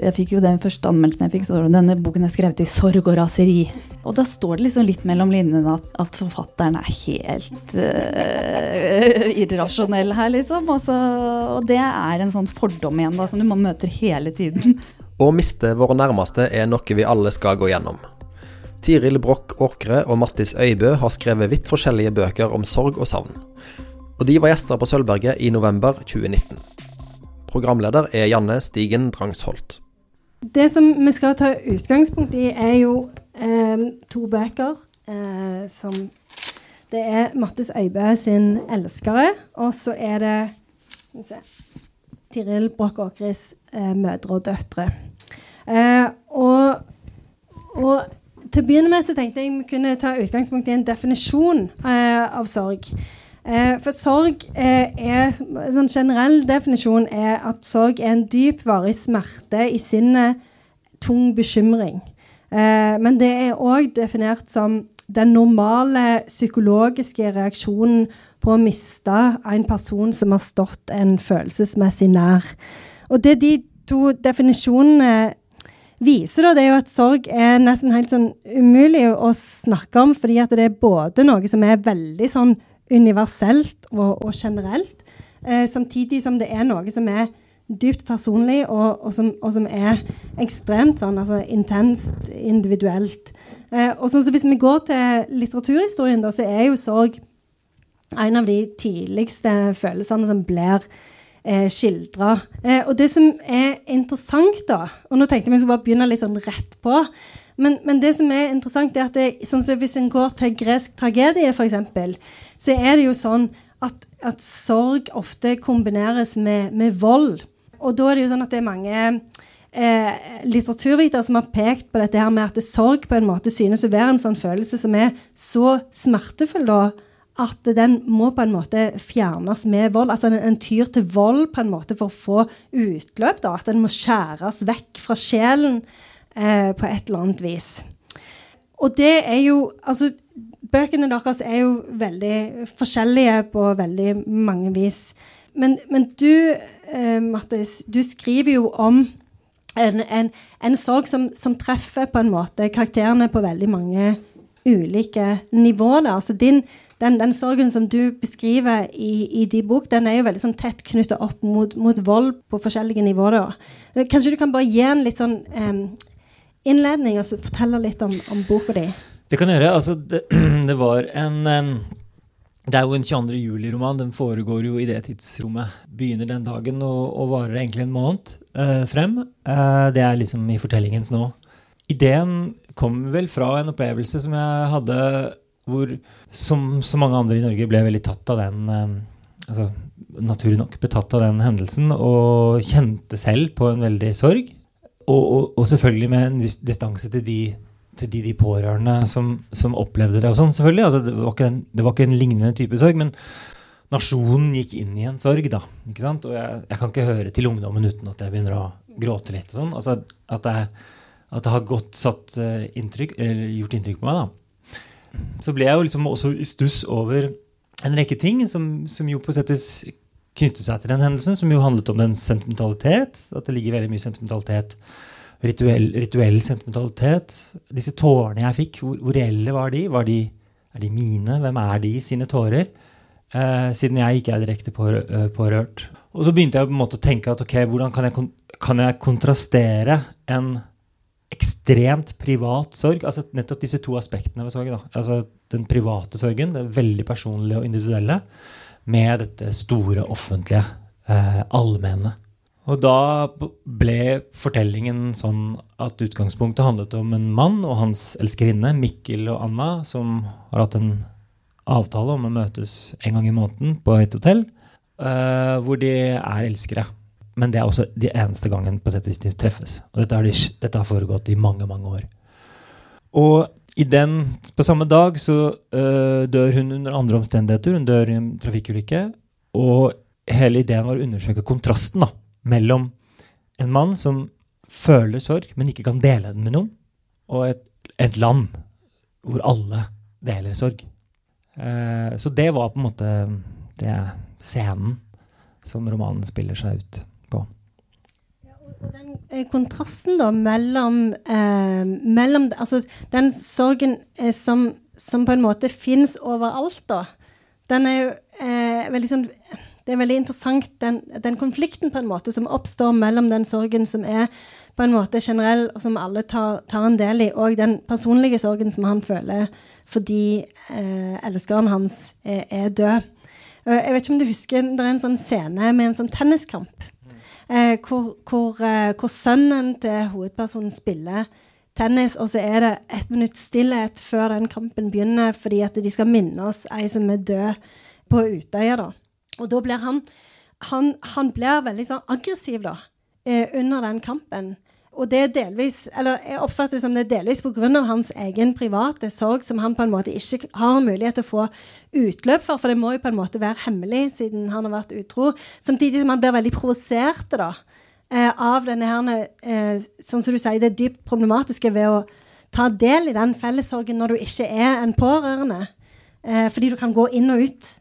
Jeg fikk jo den første anmeldelsen jeg fikk, så denne boken er skrevet i sorg og raseri. Og da står det liksom litt mellom linjene at, at forfatteren er helt uh, irrasjonell her, liksom. Altså, og det er en sånn fordom igjen da, som du må møte hele tiden. Å miste våre nærmeste er noe vi alle skal gå gjennom. Tiril Broch Åkre og Mattis Øybø har skrevet vidt forskjellige bøker om sorg og savn. Og de var gjester på Sølvberget i november 2019. Programleder er Janne Stigen Drangsholt. Det som vi skal ta utgangspunkt i, er jo eh, to bøker eh, som Det er Mattis Øybø sin 'Elskere', og så er det se, Tiril Broch Åkris eh, 'Mødre og døtre'. Eh, og, og til å begynne med så tenkte jeg vi kunne ta utgangspunkt i en definisjon eh, av sorg. Eh, for sorg eh, er sånn generell definisjon er at sorg er en dyp, varig smerte i sinnet, tung bekymring. Eh, men det er òg definert som den normale psykologiske reaksjonen på å miste en person som har stått en følelsesmessig nær. Og det de to definisjonene viser, da, det er jo at sorg er nesten helt sånn umulig å snakke om, fordi at det er både noe som er veldig sånn universelt og, og generelt, eh, samtidig som det er noe som er dypt personlig, og, og, som, og som, er ekstremt sånn, altså intenst individuelt. Eh, og sånn, så Hvis vi går til litteraturhistorien, da, så er jo sorg en av de tidligste følelsene som blir eh, skildra. Eh, og det som er interessant, da Og nå tenkte jeg vi skulle bare begynne litt sånn rett på. Men, men det som er interessant, er at det, sånn så hvis en går til gresk tragedie, f.eks., så er det jo sånn at, at sorg ofte kombineres med, med, vold. Og da er det jo sånn at det er mange eh, litteraturvitere som har pekt på dette her med at sorg på en måte synes å være en sånn følelse som er så smertefull da, at den må på en måte fjernes med vold. Altså en, en, tyr til vold på en måte for å få utløp. da, At den må skjæres vekk fra sjelen eh, på et eller annet vis. Og det er jo Altså, bøkene deres er jo veldig forskjellige på veldig mange vis. Men, men du, eh, Mattis, du skriver jo om en, en, en sorg som, som, treffer på en måte karakterene på veldig mange ulike nivåer. Altså din, den, den, sorgen som du beskriver i, i din bok, den er jo veldig sånn tett knytta opp mot, mot, vold på forskjellige nivåer. Da. Kanskje du kan bare gi en litt sånn eh, innledning og så fortelle litt om, om boka di? Det kan jeg gjøre. Altså, det, det var en Det er jo en 22. juli-roman. Den foregår jo i det tidsrommet. Begynner den dagen og, og varer egentlig en måned uh, frem. Uh, det er liksom i fortellingens nå. Ideen kom vel fra en opplevelse som jeg hadde hvor, som så mange andre i Norge, ble veldig tatt av den eh, altså, Naturlig nok ble tatt av den hendelsen og kjente selv på en veldig sorg. Og, og, og selvfølgelig med en viss distanse til de, til de, de pårørende som, som, opplevde det. og sånn, selvfølgelig. Altså, det, var en, det, var ikke en, lignende type sorg, men nasjonen gikk inn i en sorg. da, ikke sant? Og jeg, jeg kan ikke høre til ungdommen uten at jeg begynner å gråte litt. og sånn, altså At det, at det har godt satt uh, inntrykk, gjort inntrykk på meg. da så ble jeg jo liksom også i stuss over en rekke ting som, som jo på sett knyttet seg til den hendelsen, som jo handlet om den sentimentalitet. At det ligger veldig mye sentimentalitet. Rituell, rituell sentimentalitet. Disse tårene jeg fikk, hvor, hvor, reelle var de? var de? Er de mine? Hvem er de sine tårer? Eh, siden jeg ikke er direkte uh, pårørt. Og så begynte jeg på en måte å tenke at ok, hvordan kan jeg, kan jeg kontrastere en ekstremt privat sorg. altså Nettopp disse to aspektene ved sorg. da, altså Den private sorgen, det veldig personlige og individuelle, med dette store, offentlige, eh, allmenne. Og da ble fortellingen sånn at utgangspunktet handlet om en mann og hans elskerinne, Mikkel og Anna, som har hatt en avtale om å møtes en gang i måneden på et hotell, uh, hvor de er elskere. Men det er også de eneste gangen på sett de treffes. Og dette har, de, dette har, foregått i mange, mange år. Og i den, på samme dag så uh, dør hun under andre omstendigheter. Hun dør i en trafikkulykke. Og hele ideen var å undersøke kontrasten da, mellom en mann som føler sorg, men ikke kan dele den med noen, og et, et land hvor alle deler sorg. Eh, så det var på en måte det scenen som romanen spiller seg ut. på. Og den eh, kontrasten da mellom, eh, mellom Altså den sorgen eh, som, som, på en måte fins overalt, da, den er jo eh, veldig sånn Det er veldig interessant, den, den, konflikten på en måte som oppstår mellom den sorgen som er på en måte generell, og som alle tar, tar en del i, og den personlige sorgen som han føler fordi eh, elskeren hans er, er død. Jeg vet ikke om du husker, Det er en sånn scene med en sånn tenniskamp. Eh, hvor, hvor, eh, hvor, sønnen til hovedpersonen spiller tennis, og så er det ett minutt stillhet før den kampen begynner, fordi at de skal minne oss ei som er død på Utøya. da. Og da blir han, han, han blir veldig sånn aggressiv da, eh, under den kampen. Og det er delvis, eller jeg oppfatter det som det er delvis pga. hans egen private sorg, som han på en måte ikke har mulighet til å få utløp for, for det må jo på en måte være hemmelig siden han har vært utro. Samtidig som han blir veldig provosert da, eh, av denne her, eh, sånn som du sier, det dypt problematiske ved å ta del i den fellessorgen når du ikke er en pårørende. Eh, fordi du kan gå inn og ut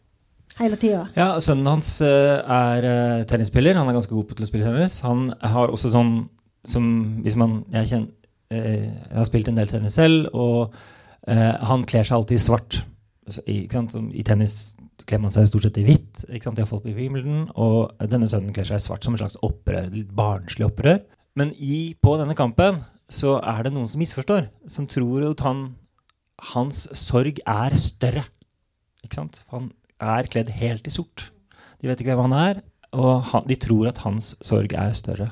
hele tida. Ja, sønnen hans uh, er uh, tennisspiller. Han er ganske god til å spille tennis. Han har også sånn som hvis man Jeg, kjenner, eh, jeg har spilt en del tennis selv, og eh, han kler seg alltid i svart. Altså, i, I, tennis kler man seg stort sett i hvitt. Ikke sant? De har folk i Wimbledon, og denne sønnen kler seg i svart som en slags opprør, litt barnslig opprør. Men i, på denne kampen så er det noen som misforstår, som tror at han, hans sorg er større. Ikke sant? For han er kledd helt i sort. De vet ikke hvem han er, og han, de tror at hans sorg er større.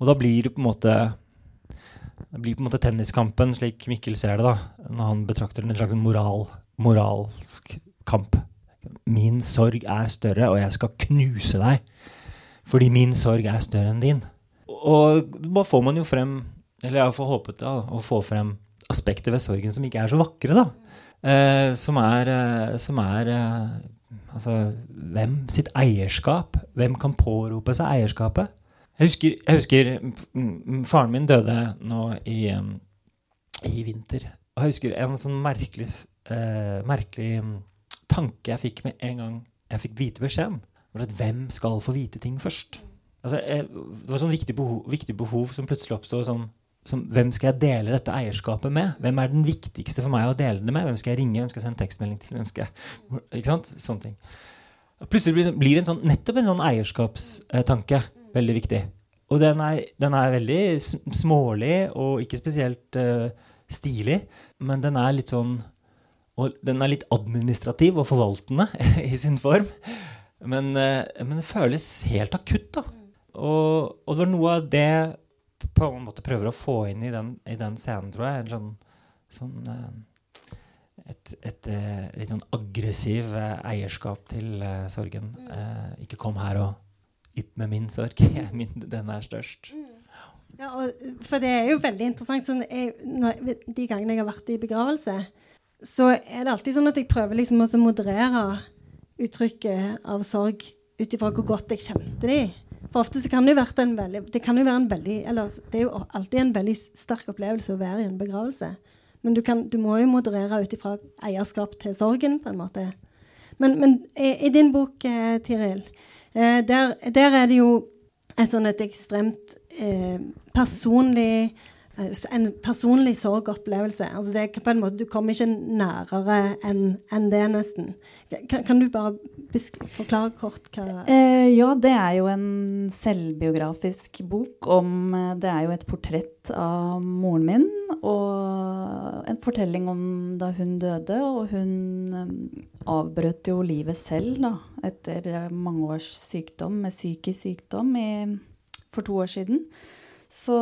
Og da blir det på en måte det blir på en måte tenniskampen, slik Mikkel ser det, da, når han betrakter den en slags moral, moralsk kamp. Min sorg er større, og jeg skal knuse deg. Fordi min sorg er større enn din. Og da får man jo frem Eller jeg får håpet da, å få frem aspekter ved sorgen som ikke er så vakre, da. Eh, som er, eh, som er eh, Altså hvem sitt eierskap? Hvem kan pårope seg eierskapet? Jeg husker, jeg husker, faren min døde nå i, i, vinter. Og jeg husker en sånn merkelig, eh, merkelig tanke jeg fikk med en gang jeg fikk vite beskjeden. Var at hvem skal få vite ting først? Altså, jeg, det var sånn viktig behov, viktig behov som plutselig oppstod. Sånn, som, hvem skal jeg dele dette eierskapet med? Hvem er den viktigste for meg å dele det med? Hvem skal jeg ringe? Hvem skal jeg sende tekstmelding til? Hvem skal jeg, ikke sant? Sånne ting. Plutselig blir det en sånn, nettopp en sånn eierskapstanke veldig viktig. Og den er, den er veldig smålig og ikke spesielt uh, stilig, men den er litt sånn og den er litt administrativ og forvaltende i sin form. Men, uh, men det føles helt akutt, da. Og, og, det var noe av det på en måte prøver å få inn i den, i den scenen, tror jeg. En sånn, sånn et, et, et, litt sånn aggressiv eierskap til sorgen. ikke kom her og med min sorg. den er størst. Mm. Ja, og, for det er jo veldig interessant. Sånn, jeg, når, de gangene jeg har vært i begravelse, så er det alltid sånn at jeg prøver liksom å moderere uttrykket av sorg ut ifra hvor godt jeg kjente de. For ofte kan det, jo en veldig, det kan jo være en veldig eller det er jo alltid en veldig sterk opplevelse å være i en begravelse. Men du, kan, du må jo moderere ut ifra eierskap til sorgen, på en måte. Men, men i, i, din bok, eh, Tiril, Eh, der, der, er det jo et sånn et ekstremt eh, personlig en personlig sorgopplevelse. Altså det på en måte, Du kommer ikke nærere enn en det, nesten. Kan, kan du bare forklare kort hva eh, Ja, det er jo en selvbiografisk bok om eh, Det er jo et portrett av moren min. Og en fortelling om da hun døde. Og hun um, avbrøt jo livet selv da, etter mange års sykdom med psykisk sykdom i, for to år siden. Så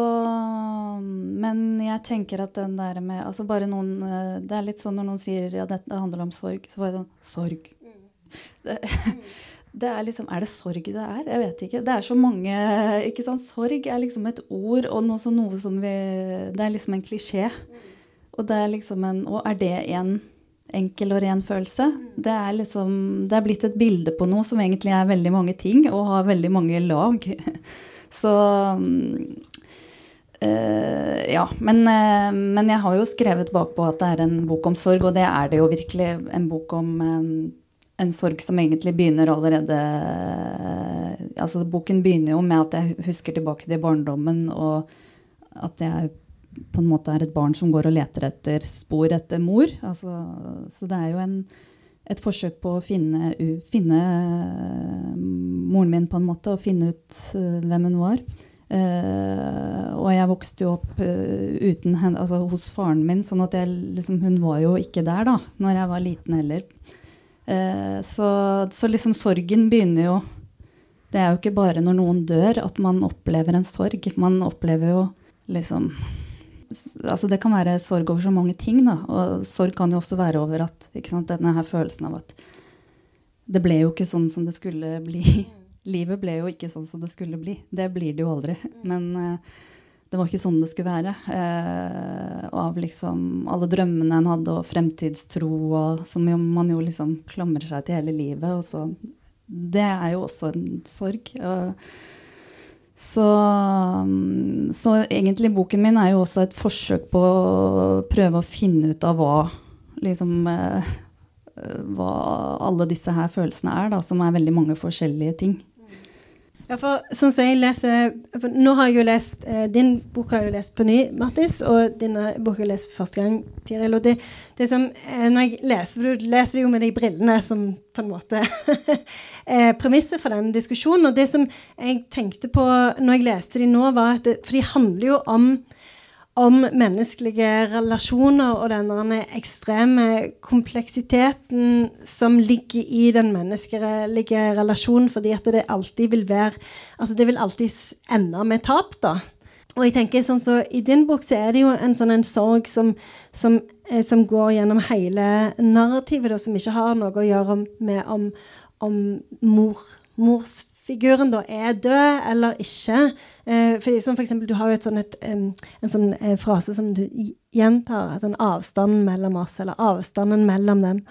Men jeg tenker at den der med altså bare noen Det er litt sånn når noen sier ja, dette handler om sorg, så var det sånn Sorg. Det, det er liksom Er det sorg det er? Jeg vet ikke. Det er så mange ikke sant? Sorg er liksom et ord og noe, noe som vi Det er liksom en klisjé. Og det er liksom en Og er det en enkel og ren følelse? Det er liksom Det er blitt et bilde på noe som egentlig er veldig mange ting og har veldig mange lag. Så Uh, ja, men, uh, men, jeg har jo skrevet bakpå at det er en bok om sorg, og det er det jo virkelig. En bok om um, en sorg som egentlig begynner allerede altså Boken begynner jo med at jeg husker tilbake til barndommen, og at jeg på en måte er et barn som går og leter etter spor etter mor. Altså, så det er jo en, et forsøk på å finne, finne, moren min, på en måte, og finne ut hvem hun var. Uh, og jeg vokste jo opp uh, uten henne, altså hos faren min, sånn at jeg, liksom, hun var jo ikke der da når jeg var liten heller. Uh, så, så, liksom sorgen begynner jo Det er jo ikke bare når noen dør at man opplever en sorg. Man opplever jo liksom altså Det kan være sorg over så mange ting. da, Og sorg kan jo også være over at ikke sant, denne her følelsen av at det ble jo ikke sånn som det skulle bli livet ble jo ikke sånn som det skulle bli. Det blir det jo aldri. Men uh, det var ikke sånn det skulle være. Uh, av liksom alle drømmene en hadde, og fremtidstro, og, som jo, man jo liksom klamrer seg til hele livet. Og så, det er jo også en sorg. Uh, så, så, egentlig boken min er jo også et forsøk på å prøve å finne ut av hva liksom hva alle disse her følelsene er, da, som er veldig mange forskjellige ting. Ja, for sånn som jeg leser Nå har jeg jo lest eh, Din bok har jeg jo lest på ny, Mattis, og denne boka har jeg lest for første gang, Tiril. Og det, det som eh, Når jeg leser For du leser jo med de brillene som på en måte er premisset for den diskusjonen. Og det som jeg tenkte på når jeg leste de nå, var at det, For de handler jo om om menneskelige relasjoner og denne ekstreme kompleksiteten som ligger i den menneskelige relasjonen, fordi at det alltid vil være Altså det vil alltid ende med tap, da. Og jeg tenker sånn så I din bok så er det jo en sånn en sorg som, som, eh, som går gjennom hele narrativet, da, som ikke har noe å gjøre med om, om mor, mors figuren da er død eller ikke. Eh, for, som for eksempel, du har jo et, um, en sånn eh, frase som du gjentar. Altså en avstand mellom oss, eller avstanden mellom dem.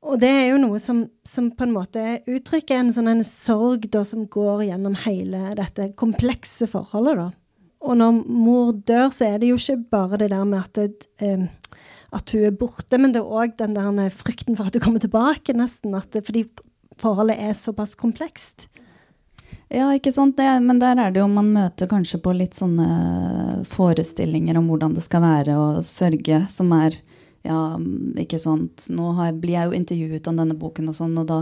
Og det er jo noe som, som på en måte uttrykker en sånn en sorg da, som går gjennom hele dette komplekse forholdet. da. Og når mor dør, så er det jo ikke bare det der med at, det, um, at hun er borte, men det er òg den der frykten for at hun kommer tilbake, nesten. Det, fordi forholdet er såpass komplekst. Ja, ikke sant. Det, men der er det jo man møter kanskje på litt sånne forestillinger om hvordan det skal være å sørge, som er Ja, ikke sant. Nå har, blir jeg jo intervjuet om denne boken og sånn, og da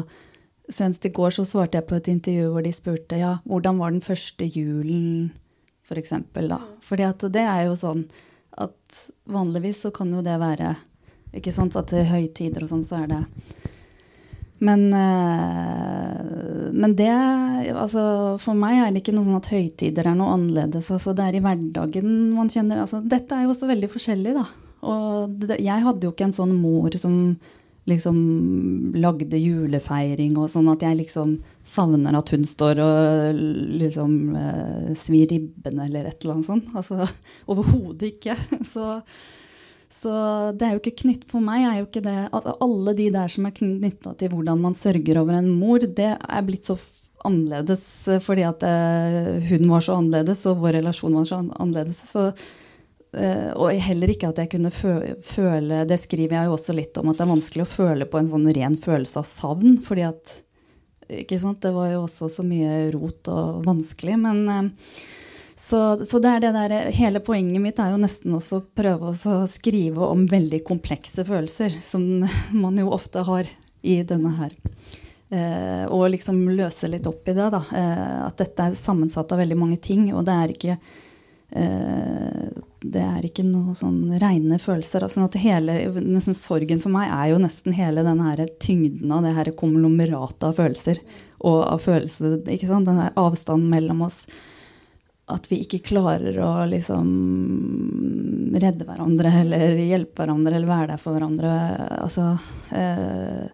Senest i går så svarte jeg på et intervju hvor de spurte ja, hvordan var den første julen, for eksempel, da. Fordi at det er jo sånn at vanligvis så kan jo det være ikke sant, at til høytider og sånn så er det men, eh, men, det altså, For meg er det ikke noe sånn at høytider er noe annerledes. Altså, det er i hverdagen man kjenner altså, Dette er jo også veldig forskjellig, da. Og det, jeg hadde jo ikke en sånn mor som liksom lagde julefeiring og sånn at jeg liksom savner at hun står og liksom uh, svir ribben eller et eller annet sånt. Altså overhodet ikke. Så så det er jo ikke knytt for meg er jo ikke det altså, Alle de der som er knytta til hvordan man sørger over en mor, det er blitt så annerledes eh, fordi at uh, hun var så annerledes, og vår relasjon var så annerledes. Så, uh, og heller ikke at jeg kunne føle Det skriver jeg jo også litt om, at det er vanskelig å føle på en sånn ren følelse av savn. fordi at ikke sant, Det var jo også så mye rot og vanskelig. Men uh, så, så, det er det der, hele poenget mitt er jo nesten også å prøve å skrive om veldig komplekse følelser, som man jo ofte har i denne her. Eh, og liksom løse litt opp i det. da, eh, At dette er sammensatt av veldig mange ting. Og det er ikke, eh, det er ikke noe sånn reine følelser. altså at hele, nesten Sorgen for meg er jo nesten hele den her tyngden av det her konglomeratet av følelser. Og av følelser, ikke sant, den der avstanden mellom oss at vi ikke klarer å liksom redde hverandre eller hjelpe hverandre eller være der for hverandre. Altså eh,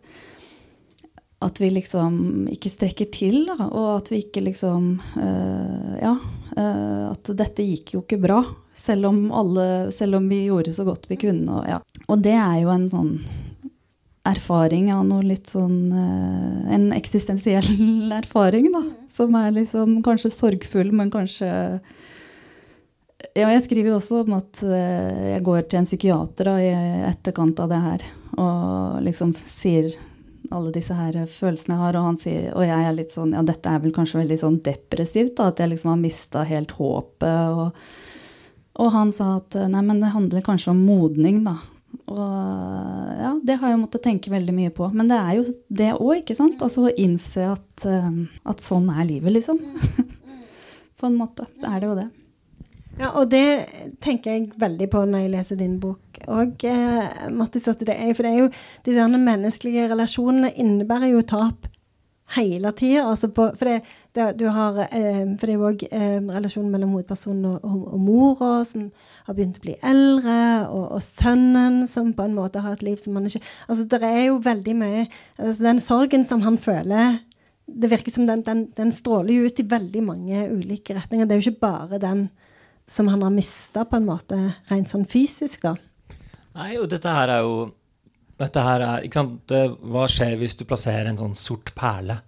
At vi liksom ikke strekker til, da, og at vi ikke liksom eh, Ja. Eh, at dette gikk jo ikke bra, selv om, alle, selv om vi gjorde så godt vi kunne. Og, ja. og det er jo en sånn erfaring av noe litt sånn uh, En eksistensiell erfaring, da. Som er liksom kanskje sorgfull, men kanskje Ja, jeg skriver jo også om at uh, jeg går til en psykiater da, i etterkant av det her og liksom sier alle disse her følelsene jeg har. Og, han sier, og jeg er litt sånn Ja, dette er vel kanskje veldig sånn depressivt, da, at jeg liksom har mista helt håpet. Og, og, han sa at nei, men det handler kanskje om modning, da. Og ja, det har jeg måttet tenke veldig mye på. Men det er jo det òg, ikke sant? Altså å innse at, at sånn er livet, liksom. på en måte. Det er det jo det. Ja, og det tenker jeg veldig på når jeg leser din bok òg, eh, Mattis. At det er, for det er jo disse menneskelige relasjonene innebærer jo tap hele tida. Altså for det, det, du har, eh, for det er òg eh, relasjonen mellom hovedpersonen og, og, og, mora, som har begynt å bli eldre, og, og, sønnen, som på en måte har et liv som han ikke Altså det er jo veldig mye altså Den sorgen som han føler det virker som den, den, den stråler jo ut i veldig mange ulike retninger. Det er jo ikke bare den som han har mista, på en måte, rent sånn fysisk, da. Nei, og dette her er jo dette her er, ikke sant, Hva skjer hvis du plasserer en sånn sort perle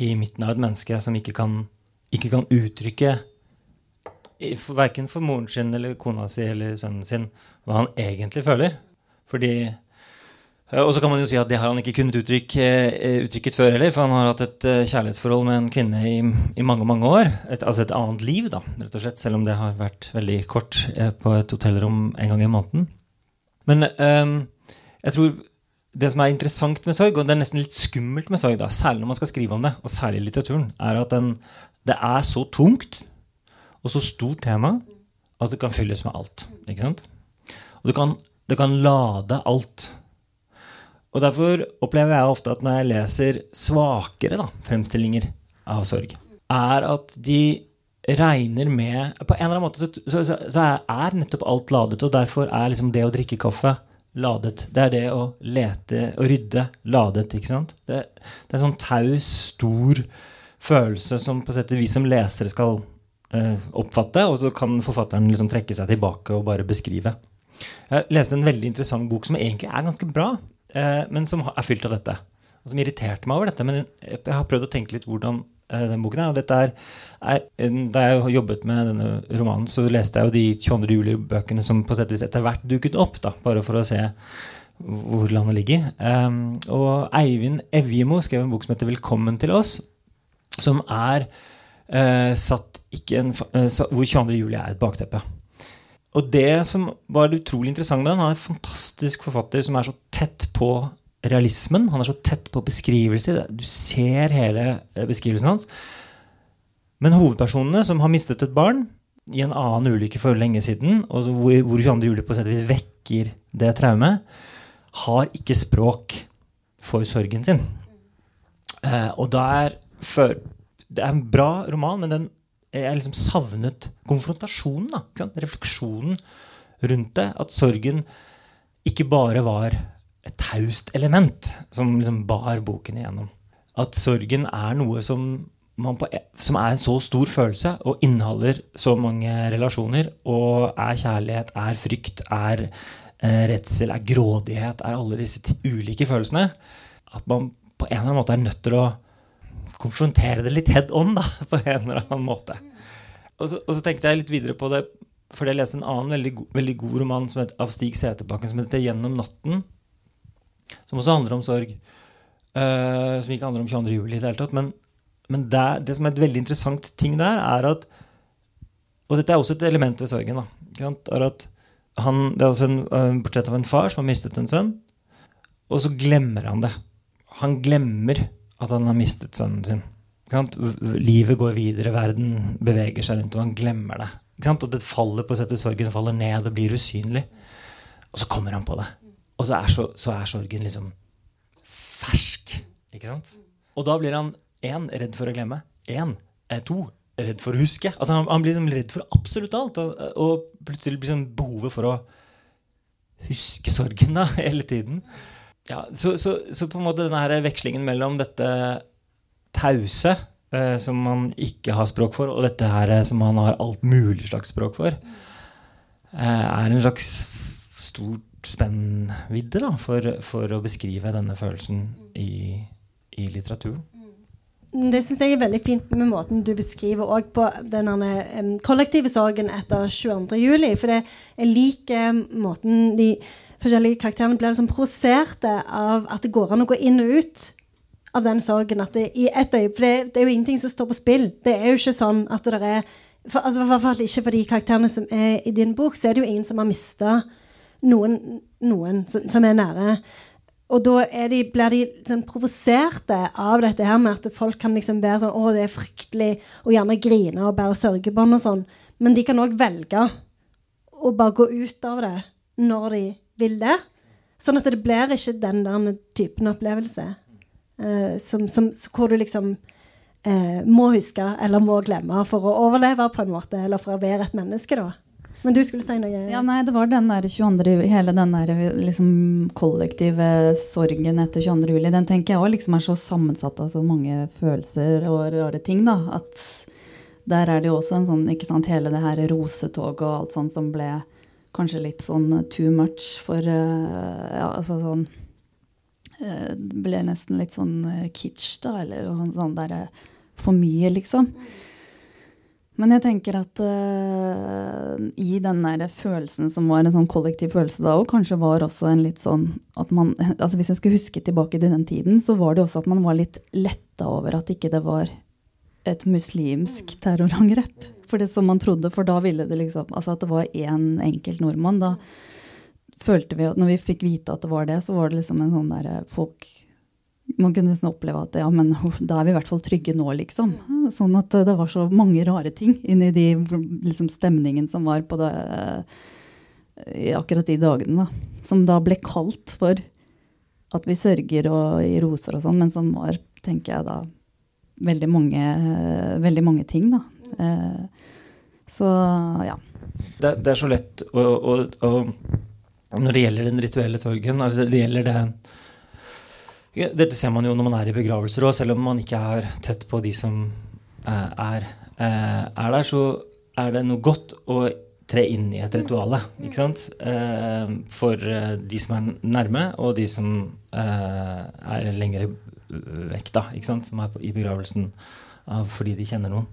i midten av et menneske som ikke kan, ikke kan uttrykke verken for moren sin eller kona si eller sønnen sin hva han egentlig føler? Fordi Eh, og så kan man jo si at det har han ikke kunnet uttrykke, eh, uttrykket før heller, for han har hatt et eh, kjærlighetsforhold med en kvinne i, i mange mange år. Et, altså et annet liv, da, rett og slett, selv om det har vært veldig kort på et hotellrom en gang i måneden. Men um, jeg tror det som er interessant med sorg, og det er nesten litt skummelt med sorg, da, særlig når man skal skrive om det, og særlig i litteraturen, er at den, det er så tungt og så stort tema at det kan fylles med alt. ikke sant? Og det kan, det kan lade alt. Og Derfor opplever jeg ofte at når jeg leser svakere da, fremstillinger av sorg, er at de regner med På en eller annen måte så, så, så, er nettopp alt ladet, og derfor er liksom det å drikke kaffe ladet. Det er det å lete og rydde ladet, ikke sant? Det, det er en sånn taus, stor følelse som på sett vi som lesere skal eh, oppfatte, og så kan forfatteren liksom trekke seg tilbake og bare beskrive. Jeg leste en veldig interessant bok som egentlig er ganske bra. Eh, men som er fylt av dette. Og som irriterte meg over dette. Men jeg har prøvd å tenke litt hvordan den boken her. Og dette er, er, Da jeg jobbet med denne romanen, så leste jeg jo de 22. juli-bøkene som på sett og vis etter hvert dukket opp, da, bare for å se hvor landet ligger. Um, og Eivind Evjemo skrev en bok som heter 'Velkommen til oss', som er uh, satt en, uh, hvor 22. juli er et bakteppe. Og det som var utrolig interessant med den, han er en fantastisk forfatter som er så tett på realismen. Han er så tett på beskrivelser. Du ser hele eh, beskrivelsen hans. Men hovedpersonene som har mistet et barn i en annen ulykke for lenge siden, og hvor, hvor 22. juli på sett og vis vekker det traumet, har ikke språk for sorgen sin. Eh, og da er for, Det er en bra roman, men den jeg liksom savnet konfrontasjonen. Da, Refleksjonen rundt det. At sorgen ikke bare var et taust element som liksom bar boken igjennom. At sorgen er noe som, på, e, som er en så stor følelse og inneholder så mange relasjoner. Og er kjærlighet, er frykt, er eh, redsel, er grådighet, er alle disse ulike følelsene. At man på en eller annen måte er nødt til å konfrontere det litt head on, da, på en eller annen måte. Og så, og så tenkte jeg litt videre på det, fordi jeg leste en annen veldig, go veldig god roman het, av Stig Seterbakken som heter 'Gjennom natten', som også handler om sorg. Uh, som ikke handler om 22. juli i det hele tatt. Men, men det, det, som er et veldig interessant ting der, er at Og dette er også et element ved sorgen. Da, er at han, det er også en uh, portrett av en far som har mistet en sønn, og så glemmer han det. Han glemmer at han har mistet sønnen sin. Livet går videre, verden beveger seg rundt, og han glemmer det. Og det faller på settet sorgen faller ned og blir usynlig. Og så kommer han på det. Og så er, så, så er sorgen liksom fersk. Ikke sant? Og da blir han én redd for å glemme. Én. To redd for å huske. Altså han, han blir liksom redd for absolutt alt. Og, og plutselig blir sånn behovet for å huske sorgen da, hele tiden. Ja, så, så, så, på en måte denne her vekslingen mellom dette tause, eh, som man ikke har språk for, og dette her eh, som man har alt mulig slags språk for, eh, er en slags stort spennvidde da, for, for, å beskrive denne følelsen i, i litteraturen. Det syns jeg er veldig fint med måten du beskriver òg på den um, kollektive sorgen etter 22. juli. For det, jeg liker måten de forskjellige karakterene blir liksom provoserte av at det går an å gå inn og ut av den sorgen. At det, i et øye, for det, det, er jo ingenting som står på spill. Det er jo ikke sånn at det er for, altså, for, for, ikke for de karakterene som er i din bok, så er det jo ingen som har mista noen, noen som, er nære. Og da de, blir de sånn provoserte av dette her med at folk kan liksom være sånn Å, det er fryktelig, og gjerne grine og bære sørgebånd og sånn. Men de kan òg velge å bare gå ut av det når de vil det. Sånn at det blir ikke den der typen opplevelse eh, som, som, hvor du liksom eh, må huske eller må glemme for å overleve, på en måte, eller for å være et menneske, da. Men du skulle si noe? Ja, nei, Det var den der 22. hele den der liksom, kollektive sorgen etter 22. juli. Den tenker jeg også liksom er så sammensatt av så mange følelser og rare ting. da, at der er det jo også en sånn, ikke sant, hele det her rosetoget og alt sånt som ble kanskje litt sånn too much for uh, Ja, altså sånn uh, Ble nesten litt sånn uh, kitsch, da, eller sånn, sånn der, For mye, liksom. Men jeg tenker at uh, i den der følelsen som var en sånn kollektiv følelse da òg, kanskje var også en litt sånn at man altså Hvis jeg skal huske tilbake til den tiden, så var det også at man var litt letta over at ikke det var et muslimsk terrorangrep. For det som man trodde, for da ville det liksom Altså at det var én enkelt nordmann. Da følte vi at når vi fikk vite at det var det, så var det liksom en sånn derre folk man kunne nesten oppleve at ja, men da er vi i hvert fall trygge nå, liksom. Sånn at det var så mange rare ting inni de liksom, stemningen som var på det i akkurat de dagene. Da. Som da ble kalt for at vi sørger og i roser og sånn, men som var, tenker jeg da, veldig mange, veldig mange ting, da. Eh, så ja. Det, det er så lett å, å, å, Når det gjelder den rituelle sorgen, altså det gjelder det dette ser man jo når man er i begravelser òg, selv om man ikke er tett på de som eh, er, eh, er der, så er det noe godt å tre inn i et ritual ikke sant? Eh, for de som er nærme, og de som er lengre vekk, da, ikke sant? som er i begravelsen fordi de kjenner noen.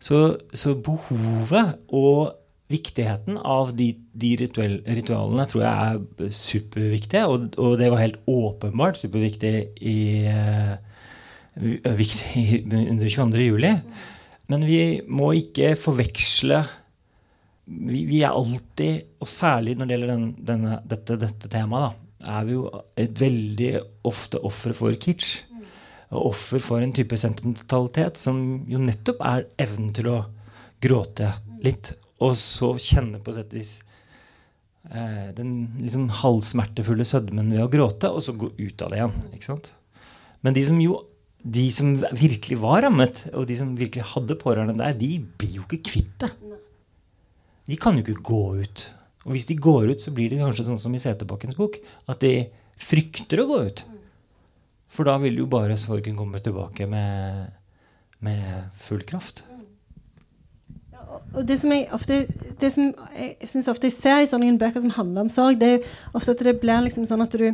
Så, så behovet og viktigheten av de, de ritual, ritualene tror jeg er superviktige. Og, og, det var helt åpenbart superviktig i, uh, viktig under 22. juli. Men vi må ikke forveksle vi, vi, er alltid, og særlig når det gjelder den, denne, dette, dette, temaet, da, er vi jo et veldig ofte offer for kitsch. Og offer for en type sentimentalitet som jo nettopp er evnen til å gråte litt og så kjenne på sett vis eh, den liksom halvsmertefulle sødmen ved å gråte, og så gå ut av det igjen. ikke sant? Men de som jo de som virkelig var rammet, og de som virkelig hadde pårørende der, de blir jo ikke kvitt det. De kan jo ikke gå ut. Og hvis de går ut, så blir det kanskje sånn som i Seterbakkens bok, at de frykter å gå ut. For da vil jo bare sorgen komme tilbake med, med full kraft og det som jeg ofte det som jeg synes ofte jeg ser i sånne bøker som handler om sorg, det er ofte at det blir liksom sånn at du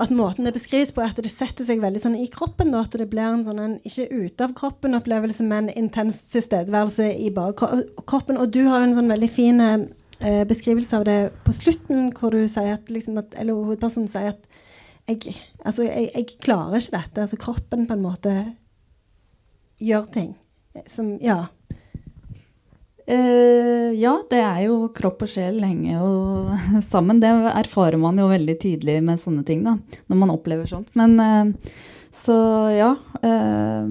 at måten det beskrives på, er at det setter seg veldig sånn i kroppen. Da, at det blir en sånn en, ikke ute av kroppen-opplevelse, men intens tilstedeværelse i bare kroppen. Og du har jo en sånn veldig fin eh, beskrivelse av det på slutten, hvor du sier at, liksom at eller hovedpersonen sier at jeg, altså, jeg, jeg klarer ikke dette. Altså kroppen på en måte gjør ting som Ja. Uh, ja, det er jo kropp og sjel henger jo sammen. Det erfarer man jo veldig tydelig med sånne ting, da, når man opplever sånt. Men uh, så ja. Uh,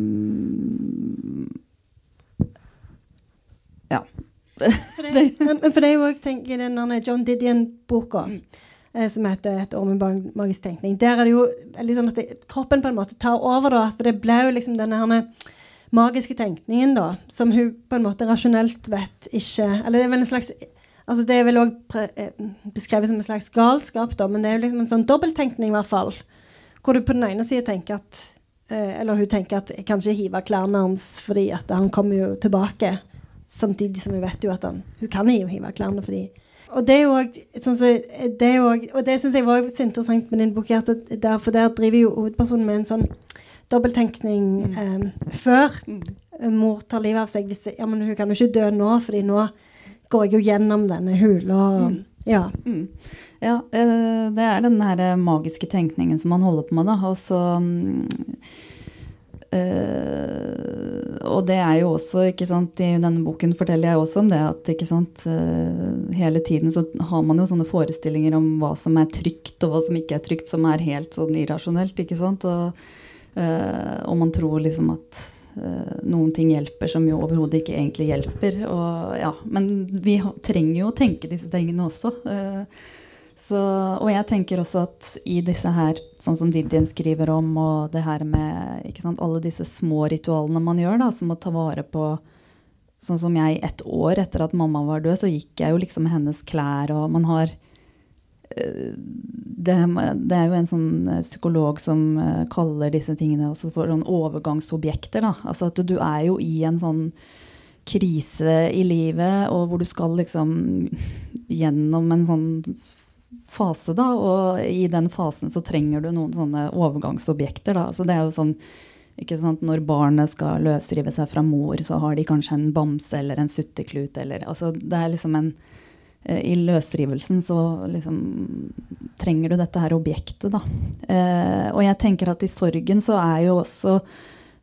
ja. for, det, for det er jo òg, tenker jeg, den John Didion-boka. Mm. Som heter 'Et år med magisk tenkning'. Der er det jo sånn at det, kroppen på en måte tar over. da, For det ble jo liksom denne herne, magiske tenkningen, da, som hun på en måte rasjonelt vet ikke Eller det er vel en slags altså Det er vel òg eh, beskrevet som en slags galskap, da, men det er jo liksom en sånn dobbelttenkning, i hvert fall. Hvor du på den ene sida tenker at eh, Eller hun tenker at jeg kan ikke hive klærne hans fordi at han kommer jo tilbake. Samtidig som hun vet jo at han, hun kan jo hive klærne fordi og det er jo òg sånn så, Og det syns jeg var så interessant med din bok, der, for der driver jo hovedpersonen med en sånn dobbelttenkning mm. eh, før mm. mor tar livet av seg. Hvis, ja, men hun kan jo ikke dø nå, fordi nå går jeg jo gjennom denne hula. Mm. Ja. Mm. Ja, eh, det er den her eh, magiske tenkningen som man holder på med, da. Og så eh, Og det er jo også, ikke sant, i denne boken forteller jeg også om det at ikke sant, uh, hele tiden så har man jo sånne forestillinger om hva som er trygt, og hva som ikke er trygt, som er helt sånn irrasjonelt, ikke sant. Og, og man tror liksom at eh, noen ting hjelper som jo overhodet ikke egentlig hjelper. Og, ja, men vi trenger jo å tenke disse tingene også. Eh, så, og jeg tenker også at i disse her, sånn som Didien skriver om, og det her med sant, alle disse små ritualene man gjør, da, som å ta vare på Sånn som jeg et år etter at mamma var død, så gikk jeg jo liksom med hennes klær, og man har eh, det, det er jo en sånn eh, psykolog som eh, kaller disse tingene for sånn overgangsobjekter. Da. Altså at du er jo i en sånn krise i livet, og hvor du skal liksom gjennom en sånn fase, da. Og i den fasen så trenger du noen sånne overgangsobjekter, da. Så det er jo sånn ikke sant? Når barnet skal løsrive seg fra mor, så har de kanskje en bamse eller en sutteklut eller altså Det er liksom en eh, I løsrivelsen så liksom trenger du dette her objektet, da. Eh, og jeg tenker at i sorgen så er jo også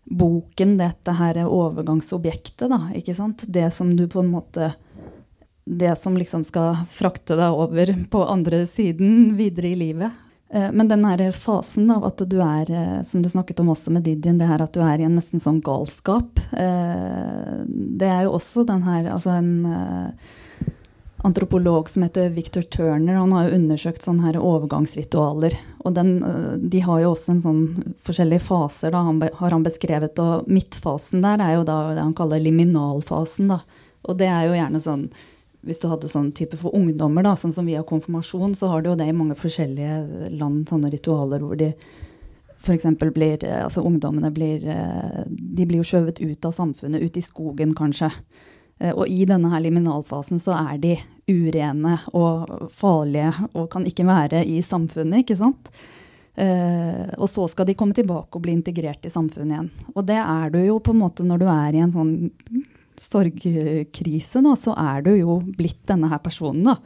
boken dette her overgangsobjektet, da. Ikke sant? Det som du på en måte det som liksom skal frakte deg over på andre siden videre i livet. Eh, men den her fasen av at du er, eh, som du snakket om også med Didien, det her at du er i en nesten sånn galskap, eh, det er jo også den her Altså en antropolog som heter Victor Turner, han har jo undersøkt sånne her overgangsritualer. Og den, de har jo også en sånn forskjellige faser, da, han, har han beskrevet. Og midtfasen der er jo da det han kaller liminalfasen, da. Og det er jo gjerne sånn hvis du hadde sånn type for ungdommer, da, sånn som vi har konfirmasjon, så har du jo det i mange forskjellige land, sånne ritualer hvor de f.eks. blir Altså ungdommene blir De blir jo skjøvet ut av samfunnet, ut i skogen kanskje. Og i denne her liminalfasen så er de urene og farlige og kan ikke være i samfunnet, ikke sant? og så skal de komme tilbake og bli integrert i samfunnet igjen. Og det er du jo på en måte når du er i en sånn sorgkrise, da, så er du jo blitt denne her personen. da.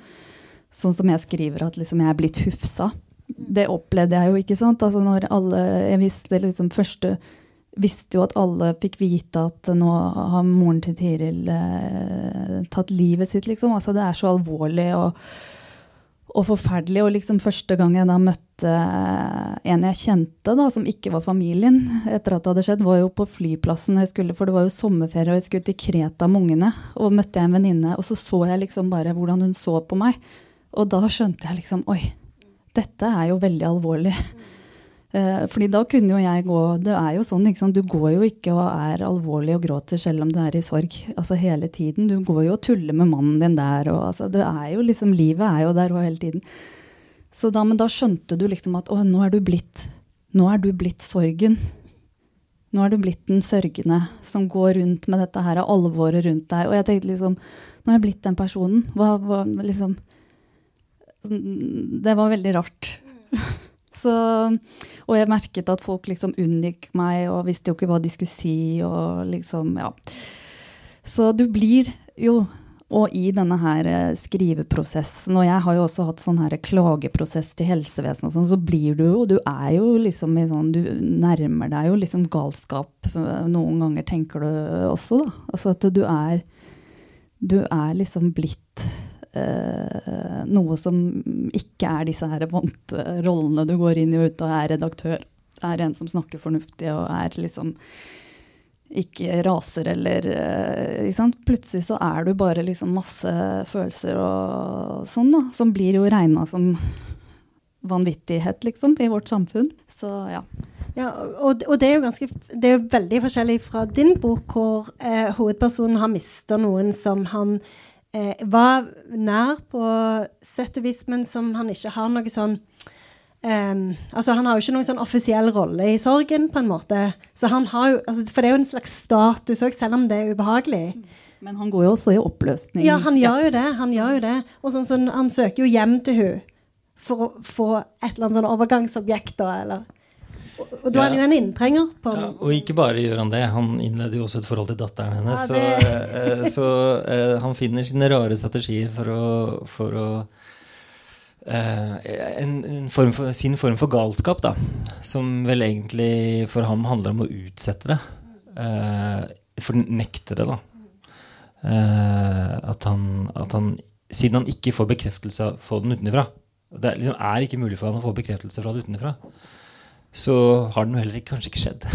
Sånn som jeg skriver at liksom, jeg er blitt hufsa. Det opplevde jeg jo, ikke sant. Altså når alle, jeg visste liksom første visste jo at alle fikk vite at nå har moren til Tiril eh, tatt livet sitt, liksom. Altså det er så alvorlig. og og forferdelig. Og liksom første gang jeg da møtte en jeg kjente, da, som ikke var familien, etter at det hadde skjedd, var jo på flyplassen. Jeg skulle, for det var jo sommerferie, og jeg skulle til Kreta med ungene. Og møtte jeg en venninne, og så så jeg liksom bare hvordan hun så på meg. Og da skjønte jeg liksom Oi, dette er jo veldig alvorlig. Eh, fordi da kunne jo jeg gå Det er jo sånn, ikke sant. Du går jo ikke og er alvorlig og gråter selv om du er i sorg. Altså hele tiden. Du går jo og tuller med mannen din der. Og altså, det er jo liksom Livet er jo der og hele tiden. Så da, men da skjønte du liksom at å, nå er du blitt Nå er du blitt sorgen. Nå er du blitt den sørgende som går rundt med dette her alvoret rundt deg. Og jeg tenkte liksom Nå er jeg blitt den personen. Hva, hva liksom Det var veldig rart. Så, og jeg merket at folk liksom unngikk meg og visste jo ikke hva de skulle si. og liksom, ja. Så du blir jo Og i denne her eh, skriveprosessen, og jeg har jo også hatt sånn her klageprosess til helsevesenet, og sånn, så blir du jo Du er jo liksom i sånn Du nærmer deg jo liksom galskap eh, noen ganger, tenker du også, da. Altså at du er Du er liksom blitt eh, noe som ikke er disse her vante rollene du går inn og ut og er redaktør. Er en som snakker fornuftig og er liksom ikke raser eller eh, Plutselig så er du bare liksom masse følelser og sånn, da. Som blir jo regna som vanvittighet, liksom, i vårt samfunn. Så ja. Ja, og, og, det er jo ganske Det er jo veldig forskjellig fra din bok, hvor eh, hovedpersonen har mista noen som han eh, var nær på sett og vis, men som han ikke har noe sånn um, altså Han har jo ikke noen sånn offisiell rolle i sorgen, på en måte. Så han har jo, altså, for det er jo en slags status òg, selv om det er ubehagelig. Men han går jo også i oppløsning. Ja, han gjør jo det. Han gjør jo det. Og sånn, sånn, han søker jo hjem til hun for å få et eller annet sånn overgangsobjekt, da, eller og da er han jo en inntrenger. på ja, Og ikke bare gjør han det, han innleder jo også et forhold til datteren hennes. Ja, så, uh, så uh, han finner sine rare strategier for å, for å eh, en, en form for, sin form for galskap, da. Som vel egentlig for ham handler om å utsette det. Eh, fornekte det, da. Eh, at, han, at han Siden han ikke får bekreftelse på den utenfra Det liksom, er ikke mulig for han å få bekreftelse fra det utenfra. Så har den heller ikke, kanskje ikke skjedd.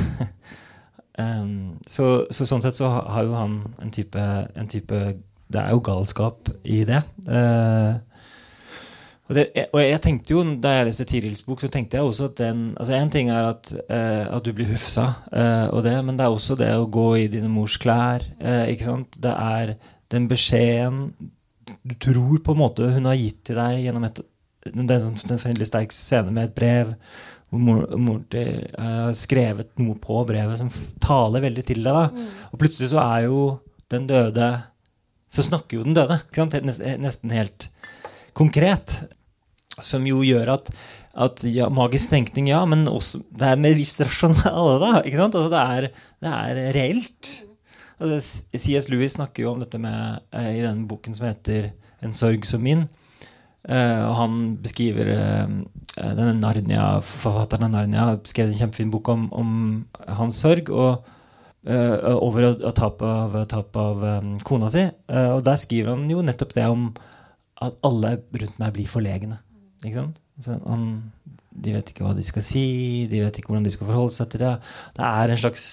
um, så, så, sånn sett så har jo han en type, en type Det er jo galskap i det. Uh, og, det, og, jeg tenkte jo, Da jeg leste Tirils bok, så tenkte jeg også at den altså En ting er at, uh, at du blir hufsa, uh, og det, men det er også det å gå i dine mors klær. Uh, ikke sant? Det er den beskjeden du tror på en måte hun har gitt til deg gjennom et, den, den den sterk scene med et brev hvor moren til har skrevet noe på brevet som taler veldig til deg. da. Mm. Og plutselig så er jo den døde Så snakker jo den døde. Nesten helt konkret. Som jo gjør at, at ja, magisk tenkning, ja, men også, det er med viss rasjonale, da. ikke sant? Altså, det, er, det er reelt. Altså, C.S. Lewis snakker jo om dette med, uh, i den boken som heter 'En sorg som min'. Uh, og han beskriver uh, denne Narnia, Forfatteren av Narnia skrev en kjempefin bok om, om hans sorg og, over å tape av, tap av um, kona si. og der skriver han jo nettopp det om at alle rundt meg blir forlegne. Han, de vet ikke hva de skal si, de vet ikke hvordan de skal forholde seg til det. Det er en slags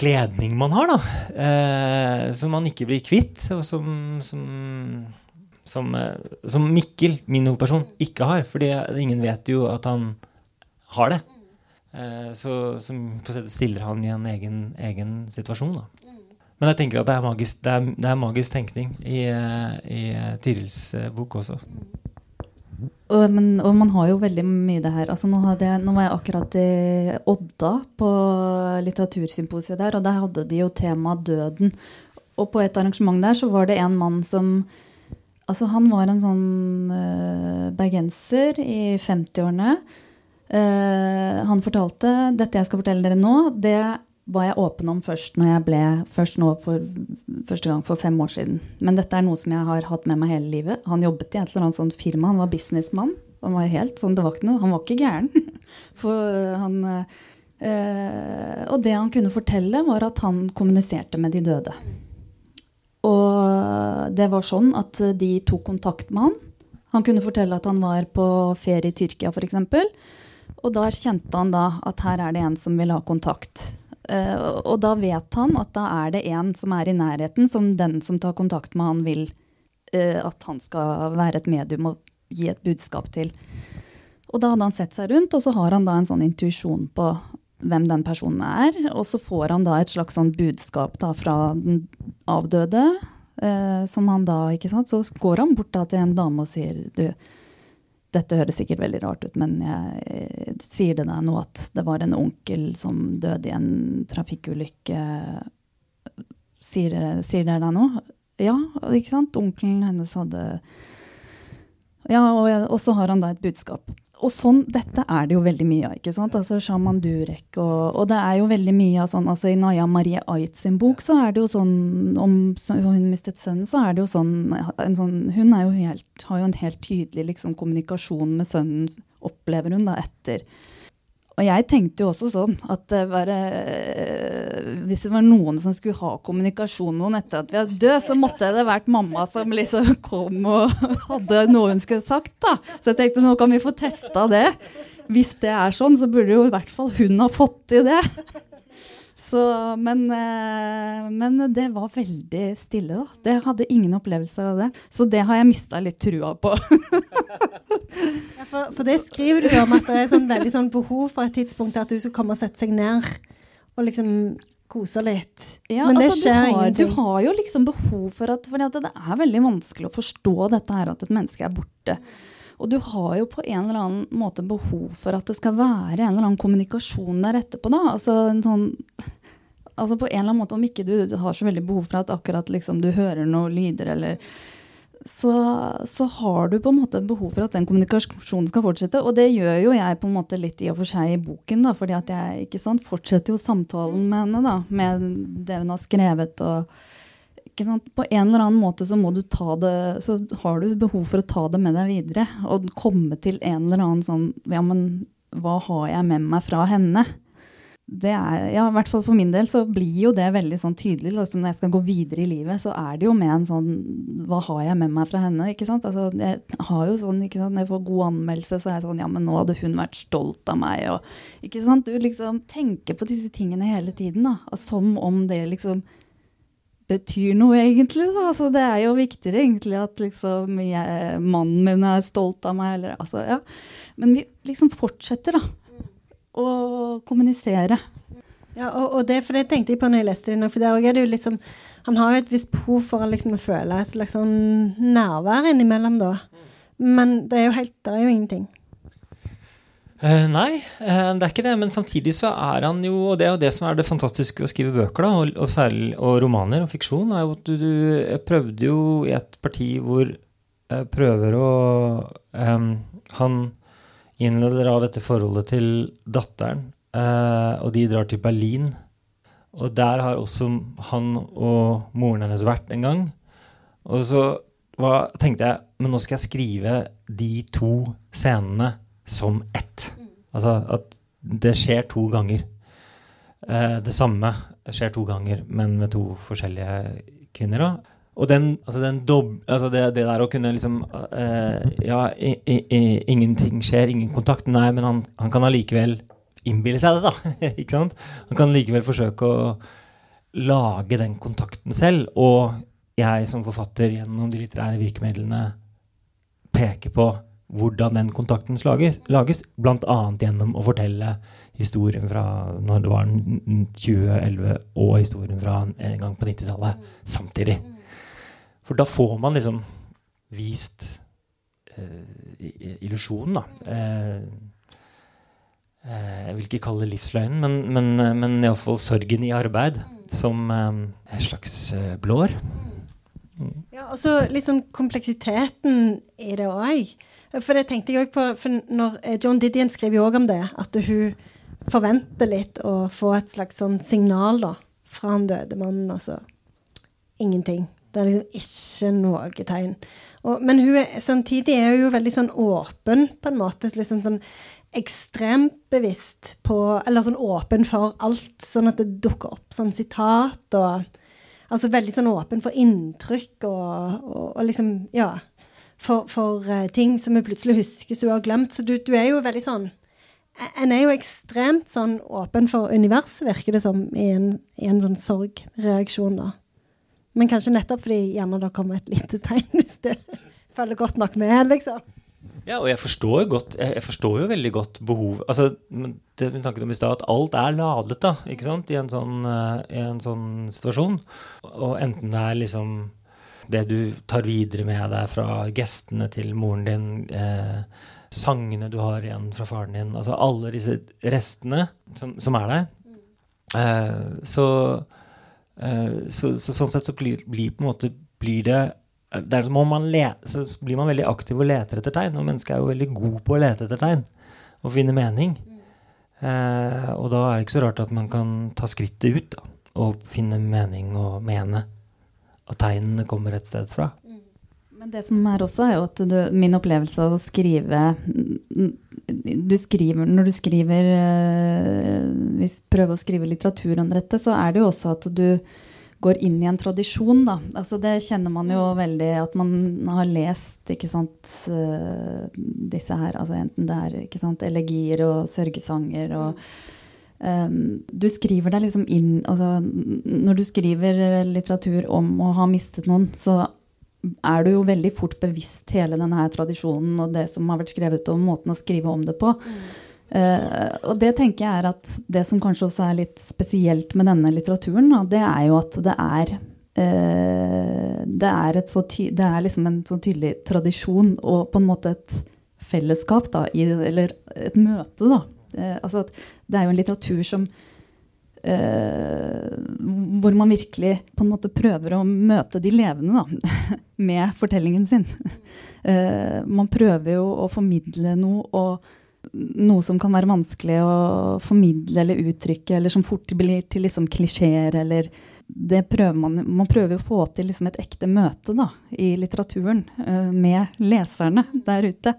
kledning man har, da. Som man ikke blir kvitt, og som, som, som, eh, som Mikkel, min hovedperson, ikke har. Fordi ingen vet jo at han har det. Eh, så som stiller han i en egen, egen situasjon. da. Men jeg tenker at det er magisk, det er, det er magisk tenkning i, eh, i Tirils bok også. Og, men, og, man har jo veldig mye det her. Altså, nå, jeg, nå, var jeg akkurat i Odda på litteratursymposiet der, og der hadde de jo tema døden. Og på et arrangement der så var det en mann som Altså, han var en sånn uh, bergenser i 50-årene. Uh, han fortalte dette jeg skal fortelle dere nå, det var jeg åpen om først når jeg ble først nå for første gang for fem år siden. Men dette er noe som jeg har hatt med meg hele livet. Han jobbet i et eller annet sånt firma. Han var businessmann. Han var helt sånn, det var ikke noe, han var ikke gæren. For han, øh, og det han kunne fortelle, var at han kommuniserte med de døde. Og det var sånn at de tok kontakt med han. Han kunne fortelle at han var på ferie i Tyrkia, f.eks. Og da kjente han da at her er det en som vil ha kontakt. Uh, og da vet han at da er det en som er i nærheten, som den som tar kontakt med han, vil uh, at han skal være et medium og gi et budskap til. Og da hadde han sett seg rundt, og så har han da en sånn intuisjon på hvem den personen er. Og så får han da et slags sånn budskap da fra den avdøde, eh, som han da, ikke sant. Så går han bort da til en dame og sier du, dette høres sikkert veldig rart ut, men jeg sier det deg nå at det var en onkel som døde i en trafikkulykke. Sier, dere deg noe? Ja, ikke sant? Onkelen hennes hadde Ja, og, og så har han da et budskap og sånn, dette er det jo veldig mye av. ikke sant? Altså Shaman Durek og, og det er jo veldig mye av sånn altså I Naya Marie Ait sin bok så er det jo sånn om så hun mistet sønnen, så er det jo sånn, sånn Hun jo helt, har jo en helt tydelig liksom, kommunikasjon med sønnen, opplever hun da, etter og jeg tenkte jo også sånn at det var, eh, hvis det var noen som skulle ha kommunikasjon med noen etter at vi er død, så måtte det vært mamma som liksom kom og hadde noe hun skulle sagt. da. Så jeg tenkte nå kan vi få testa det. Hvis det er sånn, så burde jo i hvert fall hun ha fått til det. Så, men, eh, men, det var veldig stille, da. Det hadde ingen opplevelser av det. Så det har jeg mista litt trua på. ja, for, for, det skriver du om at det er sånn veldig sånn behov for et tidspunkt at du skal komme og sette seg ned og liksom kose litt. Ja, men det altså, skjer du har, ingenting. Du har jo liksom behov for at, for det er veldig vanskelig å forstå dette her at et menneske er borte. Og du har jo på en eller annen måte behov for at det skal være en eller annen kommunikasjon der etterpå. da, altså en sånn altså på en eller annen måte, Om ikke du har så veldig behov for at akkurat liksom du hører noen lyder, eller så, så, har du på en måte behov for at den kommunikasjonen skal fortsette. Og det gjør jo jeg på en måte litt i og for seg i boken, da, fordi at jeg ikke sant, fortsetter jo samtalen med henne. da, Med det hun har skrevet. og ikke sant? På en eller annen måte så må du ta det Så har du behov for å ta det med deg videre. Og komme til en eller annen sånn Ja, men hva har jeg med meg fra henne? Det er, ja, i hvert fall For min del så blir jo det veldig sånn tydelig. Liksom når jeg skal gå videre i livet, så er det jo med en sånn Hva har jeg med meg fra henne? ikke sant? Altså, jeg har jo sånn, ikke sant? Når jeg får god anmeldelse, så er jeg sånn Ja, men nå hadde hun vært stolt av meg. Og, ikke sant? Du liksom tenker på disse tingene hele tiden. da, Som om det liksom betyr noe, egentlig. Da. Altså, det er jo viktigere egentlig at liksom, jeg, mannen min er stolt av meg. Eller, altså, ja. Men vi liksom fortsetter da, å kommunisere. Ja, og, og, det for det tenkte jeg på når jeg leste det nå. For der er det jo liksom Han har jo et visst behov for liksom, å føle et slags sånn nærvær innimellom, da. Men det er jo helt Det er jo ingenting. Uh, nei, uh, det er ikke det. Men samtidig så er han jo Og det er jo det som er det fantastiske ved å skrive bøker, da, og, og, særlig, og romaner og fiksjon, er jo at du, du Jeg prøvde jo i et parti hvor jeg prøver å um, Han innleder av dette forholdet til datteren, uh, og de drar til Berlin. Og der har også han og moren hennes vært en gang. Og så hva, tenkte jeg men nå skal jeg skrive de to scenene som ett. Altså at det skjer to ganger. Eh, det samme skjer to ganger, men med to forskjellige kvinner. Og den, altså den dob, altså det, det, der å kunne liksom uh, Ja, i, i, ingenting skjer, ingen kontakt. Nei, men han, han kan allikevel innbille seg det, da. ikke sant? Han kan likevel forsøke å lage den kontakten selv. Og jeg som forfatter gjennom de litterære virkemidlene peker på hvordan den kontakten lages, lages bl.a. gjennom å fortelle historien fra når det var 2011, og historien fra en gang på 90-tallet samtidig. For da får man liksom vist eh, illusjonen, da. Eh, eh, jeg vil ikke kalle det livsløgnen, men, men, men iallfall sorgen i arbeid som eh, en slags eh, blår. Mm. Ja, og så liksom kompleksiteten i det òg. For det tenkte jeg også på, for når eh, John Didion skriver jo òg om det, at hun forventer litt å få et slags sånn signal da, fra han døde mannen, og så ingenting. Det er liksom ikke noe tegn. Og, men hun er, samtidig er hun jo veldig sånn åpen, på en måte. liksom sånn ekstremt bevisst på Eller sånn åpen for alt, sånn at det dukker opp sånn sitat og Altså veldig sånn åpen for inntrykk og, og, og liksom Ja for, for uh, ting som vi plutselig husker som hun har glemt. Så du, du, er jo veldig sånn En er jo ekstremt sånn åpen for universet, virker det som, i en, i en sånn sorgreaksjon, da. Men kanskje nettopp fordi gjerne det kommer et lite tegn, hvis det følger godt nok med, liksom. Ja, og jeg forstår, godt, jeg forstår jo veldig godt behov Altså, det vi snakket om i stad, at alt er ladet, da, ikke sant, i en sånn, uh, i en sånn situasjon. Og enten det er liksom det du tar videre med deg fra gestene til moren din, eh, sangene du har igjen fra faren din, altså alle disse restene som, som er der. Eh, så, eh, så, så, sånn sett så blir, blir, på en måte blir det der må man lete, så blir man veldig aktiv og leter etter tegn. Og mennesket er jo veldig god på å lete etter tegn og finne mening. Eh, og da er det ikke så rart at man kan ta skrittet ut da, og finne mening og mene at tegnene kommer et sted fra. Men det som er også, er jo at du, min opplevelse av å skrive du skriver, Når du skriver eh, Hvis du prøver å skrive litteratur om dette, så er det jo også at du går inn i en tradisjon, da. Altså det kjenner man jo veldig At man har lest, ikke sant, eh, disse her Altså enten det er ikke sant, elegier og sørgesanger og Um, du skriver deg liksom inn altså, Når du skriver litteratur om å ha mistet noen, så er du jo veldig fort bevisst hele denne tradisjonen og det som har vært skrevet om måten å skrive om det på. Mm. Uh, og det tenker jeg er at det som kanskje også er litt spesielt med denne litteraturen, da, det er jo at det er uh, det, er det er liksom en så tydelig tradisjon og på en måte et fellesskap, da, i, eller et møte, da, Uh, altså det er jo en litteratur som Hvor man virkelig på en måte prøver å møte de levende da, med fortellingen sin. Uh, man prøver jo å formidle noe, og noe som kan være vanskelig å formidle eller uttrykke, eller som fort blir til liksom klisjeer eller det prøver man, man prøver å få til liksom et ekte møte da, i litteraturen uh, med leserne der ute.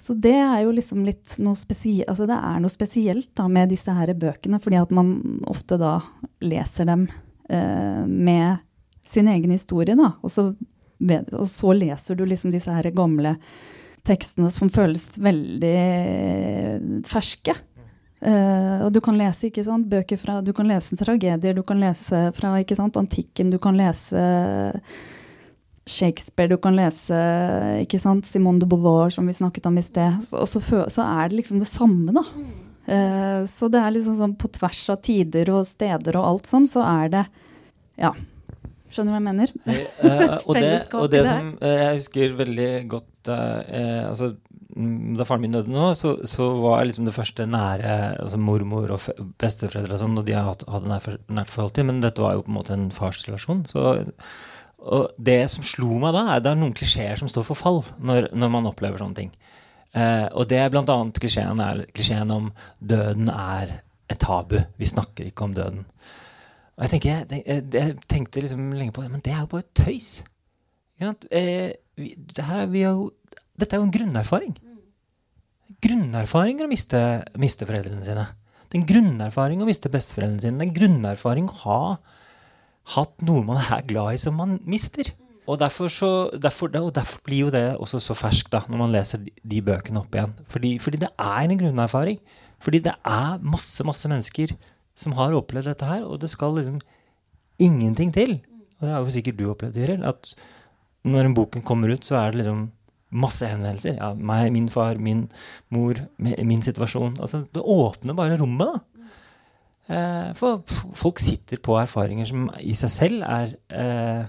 Så det er jo liksom litt noe spesielt altså Det er noe spesielt da, med disse her bøkene, fordi at man ofte da leser dem uh, med sin egen historie. Da, og så, og så leser du liksom disse her gamle tekstene som føles veldig ferske. Uh, og du kan lese ikke sant, bøker fra Du kan lese tragedier, du kan lese fra ikke sant, antikken, du kan lese Shakespeare, du kan lese ikke sant, Simone de Beauvoir, som vi snakket om i sted. Og så, så, er det liksom det samme, da. Uh, så det er liksom sånn på tvers av tider og steder og alt sånn, så er det Ja. Skjønner du hva jeg mener? Uh, og, det, og det som jeg husker veldig godt altså Mm, da faren min døde nå, så, så var liksom det første nære altså mormor og besteforeldre og sånn, og de hadde, hadde nært, nært forhold til, men dette var jo på en måte en farsrelasjon. Så, og det som slo meg da, er at det er noen klisjeer som står for fall når, når man opplever sånne ting. Eh, og det er bl.a. Klisjeen, klisjeen om døden er et tabu. Vi snakker ikke om døden. Og jeg, tenker, jeg, jeg tenkte liksom lenge på det, men det er jo bare tøys. Ja, eh, vi, det er jo dette er jo en grunnerfaring. Grunnerfaring å miste, miste foreldrene sine. Det er en grunnerfaring å miste besteforeldrene sine. Det er en grunnerfaring å ha hatt noe man er glad i, som man mister. Og derfor, så, derfor, og derfor blir jo det også så ferskt da, når man leser de, bøkene opp igjen. Fordi, fordi, det er en grunnerfaring. Fordi det er masse, masse mennesker som har opplevd dette her, og det skal liksom ingenting til. Og det har jo sikkert du opplevd, Tiril, at når en boken kommer ut, så er det liksom masse henvendelser. Ja, meg, min far, min mor, min situasjon. Altså, det åpner bare rommet, da. Eh, for folk sitter på erfaringer som i seg selv er eh,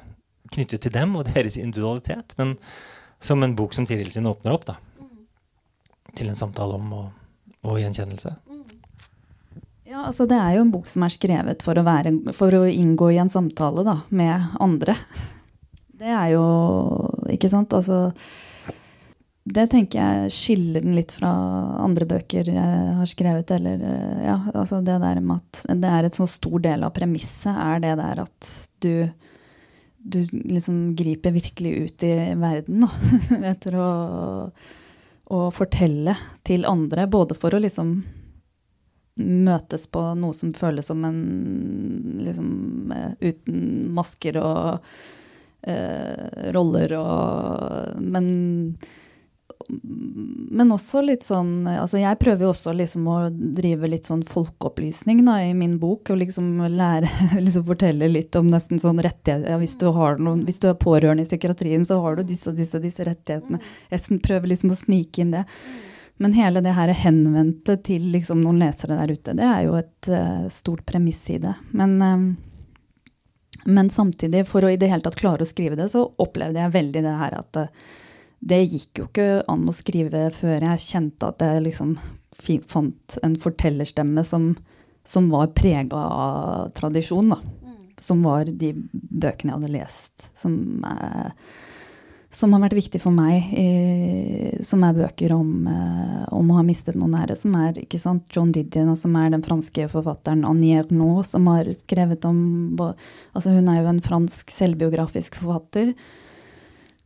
knyttet til dem og deres individualitet, men som en bok som Tiril sin åpner opp da, til en samtale om og, og gjenkjennelse. Ja, altså Det er jo en bok som er skrevet for å, være, for å inngå i en samtale da, med andre. Det er jo Ikke sant? Altså det tenker jeg skiller den litt fra andre bøker jeg har skrevet. Eller, ja, altså det der med at det er et så stor del av premisset, er det der at du, du liksom griper virkelig ut i verden da, etter å, å, fortelle til andre. Både for å liksom møtes på noe som føles som en liksom eh, uten masker og uh, roller og Men men også litt sånn altså Jeg prøver jo også liksom å drive litt sånn folkeopplysning da, i min bok. Og liksom lære liksom fortelle litt om nesten sånn rettigheter ja, hvis, du noen, hvis, du er pårørende i psykiatrien, så har du disse og disse, disse rettighetene. Jeg prøver liksom å snike inn det. Men hele det her henvendte til liksom noen lesere der ute, det er jo et uh, stort premiss i det. Men, uh, men samtidig, for å i det hele tatt klare å skrive det, så opplevde jeg veldig det her at uh, det gikk jo ikke an å skrive før jeg kjente at jeg liksom fant en fortellerstemme som, som var prega av tradisjon, da. Mm. Som var de bøkene jeg hadde lest, som, eh, som har vært viktig for meg. I, som er bøker om, eh, om, å ha mistet noen nære. Som er ikke sant, John Didion, og som er den franske forfatteren Annie Ernaux, som har skrevet om altså Hun er jo en fransk selvbiografisk forfatter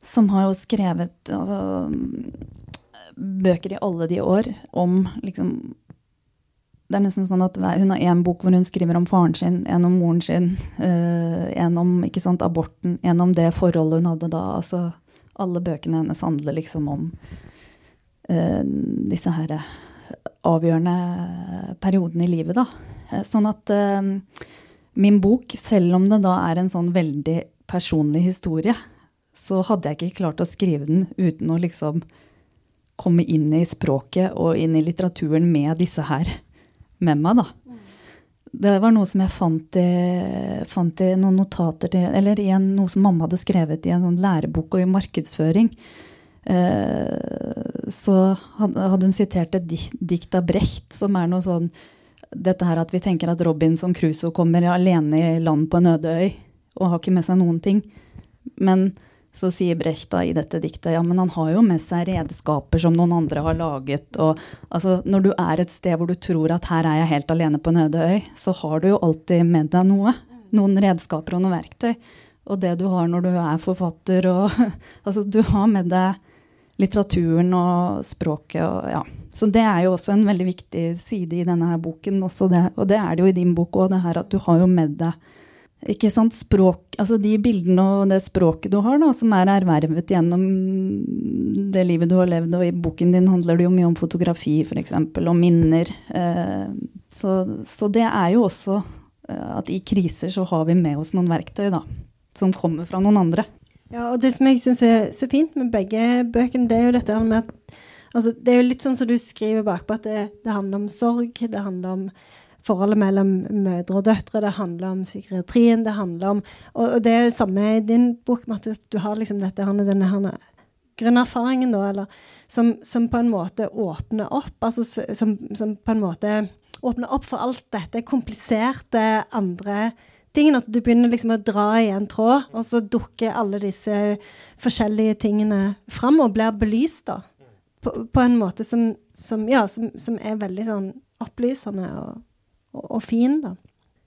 som har jo skrevet altså, bøker i alle de år om liksom det er nesten sånn at Hun har én bok hvor hun skriver om faren sin, en om moren sin, uh, en om sant, aborten, en om det forholdet hun hadde da. altså Alle bøkene hennes handler liksom om uh, disse her avgjørende periodene i livet. da. Sånn at min bok, selv om det da er en sånn veldig personlig historie, så hadde jeg ikke klart å skrive den uten å liksom komme inn i språket og inn i litteraturen med disse her med meg, da. Det var noe som jeg fant i, fant i noen notater til Eller i en, noe som mamma hadde skrevet i en sånn lærebok og i markedsføring. Eh, så hadde, hun sitert et dikt av Brecht, som er noe sånn Dette her at vi tenker at Robinson Crusoe kommer alene i land på en øde øy og har ikke med seg noen ting. Men så sier Brecht da i dette diktet ja, men han har jo med seg redskaper som noen andre har laget. Og, altså, når du er et sted hvor du tror at her er jeg helt alene på en øde øy, så har du jo alltid med deg noe. noen redskaper og noen verktøy. Og det du har når du er forfatter og Altså, du har med deg litteraturen og språket og ja. Så det er jo også en veldig viktig side i denne her boken. Det, og det er det jo i din bok òg, det her at du har jo med deg ikke sant, språk, altså de bildene og det språket du har, da, som er ervervet gjennom det livet du har levd. Og i boken din handler det jo mye om fotografi, f.eks., og minner. Eh, så, så, det er jo også eh, at i kriser så har vi med oss noen verktøy, da. Som kommer fra noen andre. Ja, og det som jeg syns er så fint med begge bøkene, det er jo dette med at altså, Det er jo litt sånn som du skriver bakpå, at det, det handler om sorg. Det handler om forholdet mellom mødre og døtre. Det handler om psykiatrien. Det handler om Og, og det er det samme i din bok, Mattis. Du har liksom dette, denne, denne grunnerfaringen, da, eller som, som, på en måte åpner opp. Altså som, som på en måte åpner opp for alt dette kompliserte andre tingene. At du begynner liksom å dra i en tråd, og så dukker alle disse forskjellige tingene fram og blir belyst, da. På, på en måte som, som ja, som, er veldig sånn opplysende og, og, og fin, da.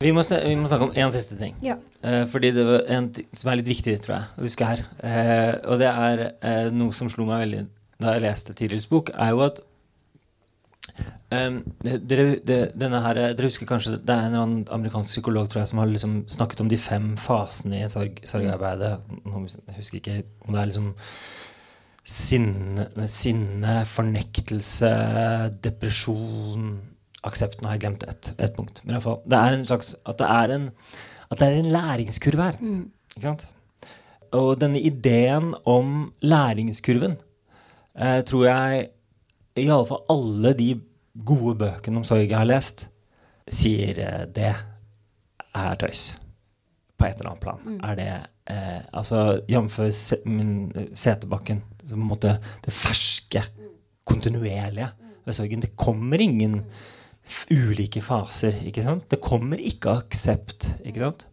Vi må, vi må, snakke om én siste ting. Ja. Eh, fordi det var en ting som er litt viktig, tror jeg, å huske her. Eh, og det er eh, noe som slo meg veldig da jeg leste Tirils bok, er jo at Um, dere, det, denne her, dere husker kanskje Det er en eller annen amerikansk psykolog tror jeg, som har liksom snakket om de fem fasene i sorg, sorgarbeidet. Jeg husker ikke om det er liksom sinne, sinne fornektelse, depresjon Aksept. Nå har jeg glemt ett et punkt. Men iallfall det er en slags At det er en, det er en læringskurve her. Mm. Ikke sant? Og denne ideen om læringskurven eh, tror jeg i alle fall alle de gode bøkene om sorg jeg har lest, sier eh, det er tøys. På et eller annet plan. Mm. Er det eh, Altså jf. Se, eh, Setebakken. Så på en måte det ferske, kontinuerlige ved sorgen. Det kommer ingen ulike faser, ikke sant? Det kommer ikke aksept, ikke sant?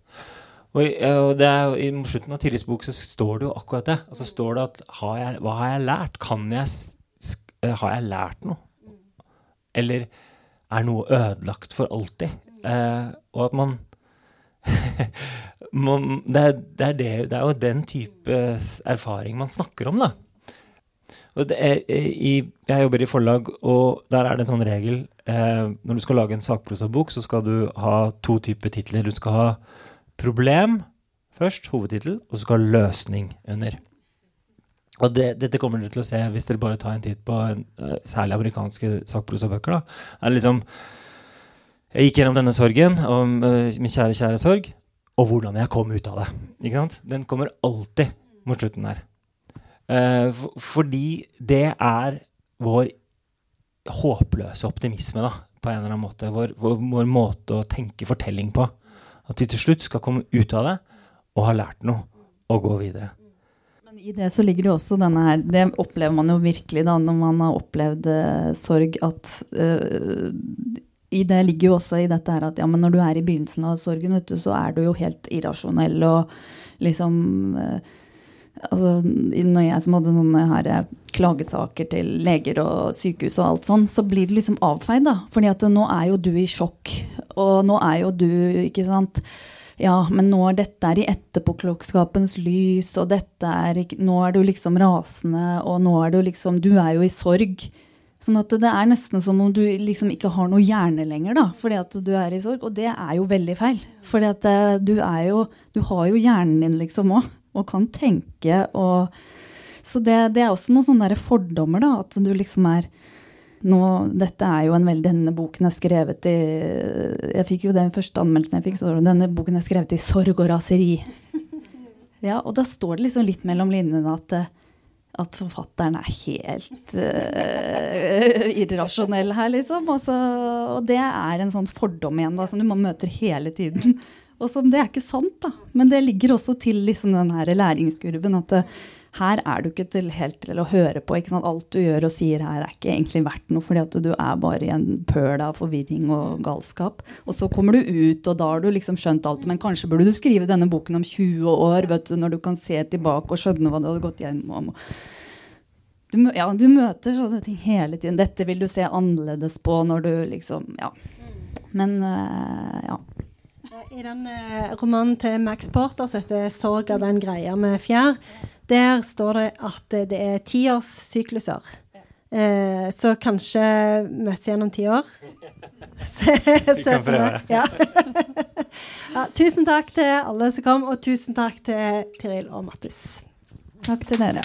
Og, og det er, I slutten av Tillis bok så står det jo akkurat det. Altså står det at har jeg, Hva har jeg lært? Kan jeg Eh, har jeg lært noe? Eller er noe ødelagt for alltid? Eh, og at man, man det, er, det, er det, det, er, jo den type erfaring man snakker om, da. Og er, i, jeg jobber i forlag, og der er det en sånn regel eh, Når du skal lage en sakprosabok, så skal du ha to typer titler. Du skal ha problem først, hovedtittel, og så skal ha løsning under. Og det, dette kommer dere til å se hvis dere bare tar en titt på en, uh, særlig amerikanske sakprosabøker. da. Er liksom, jeg gikk gjennom denne sorgen, om uh, min kjære, kjære sorg, og hvordan jeg kom ut av det. Ikke sant? Den kommer alltid mot slutten der. Uh, fordi det er vår håpløse optimisme, da, på en eller annen måte. Vår, vår, vår måte å tenke fortelling på. At vi til slutt skal komme ut av det og ha lært noe og gå videre. Men I det så ligger det også denne her Det opplever man jo virkelig da når man har opplevd uh, sorg, at uh, i det ligger jo også i dette her at ja, men når du er i begynnelsen av sorgen, vet du, så er du jo helt irrasjonell og liksom uh, altså, Når jeg som hadde sånne her klagesaker til leger og sykehus og alt sånn, så blir det liksom avfeid, da. Fordi at nå er jo du i sjokk, og nå er jo du, ikke sant ja, men nå er dette er i etterpåklokskapens lys, og dette er Nå er du liksom rasende, og nå er du liksom Du er jo i sorg. Sånn at det er nesten som om du liksom ikke har noe hjerne lenger, da, fordi at du er i sorg. Og det er jo veldig feil. Fordi at eh, du er jo Du har jo hjernen din liksom òg, og kan tenke og Så det, det er også noen sånne fordommer, da, at du liksom er nå, dette er jo en veldig, Denne boken er skrevet i Jeg fikk jo den første anmeldelsen jeg fikk, så denne boken er skrevet i sorg og raseri. Ja, og da står det liksom litt mellom linjene at, at forfatteren er helt uh, irrasjonell her, liksom. Altså, og det er en sånn fordom igjen da, som du møter hele tiden. Og som det er ikke sant, da. Men det ligger også til liksom den her læringskurven. at det, her er du ikke til helt til å høre på. Alt du gjør og sier her, er ikke egentlig verdt noe, fordi at du er bare i en pøl av forvirring og galskap. Og så kommer du ut, og da har du liksom skjønt alt. Men kanskje burde du skrive denne boken om 20 år, vet du, når du kan se tilbake og skjønne hva du hadde gått gjennom. Du, ja, du møter sånne ting hele tiden. Dette vil du se annerledes på når du liksom Ja. Men uh, ja. I den eh, romanen til Max Porter som heter 'Sorg av den greia med fjær', der står det at eh, det er tiårssykluser. Eh, så kanskje møtes igjen om ti år. Se, Vi kan prøve. Ja. ja, tusen takk til alle som kom, og tusen takk til Tiril og Mattis. Takk til dere.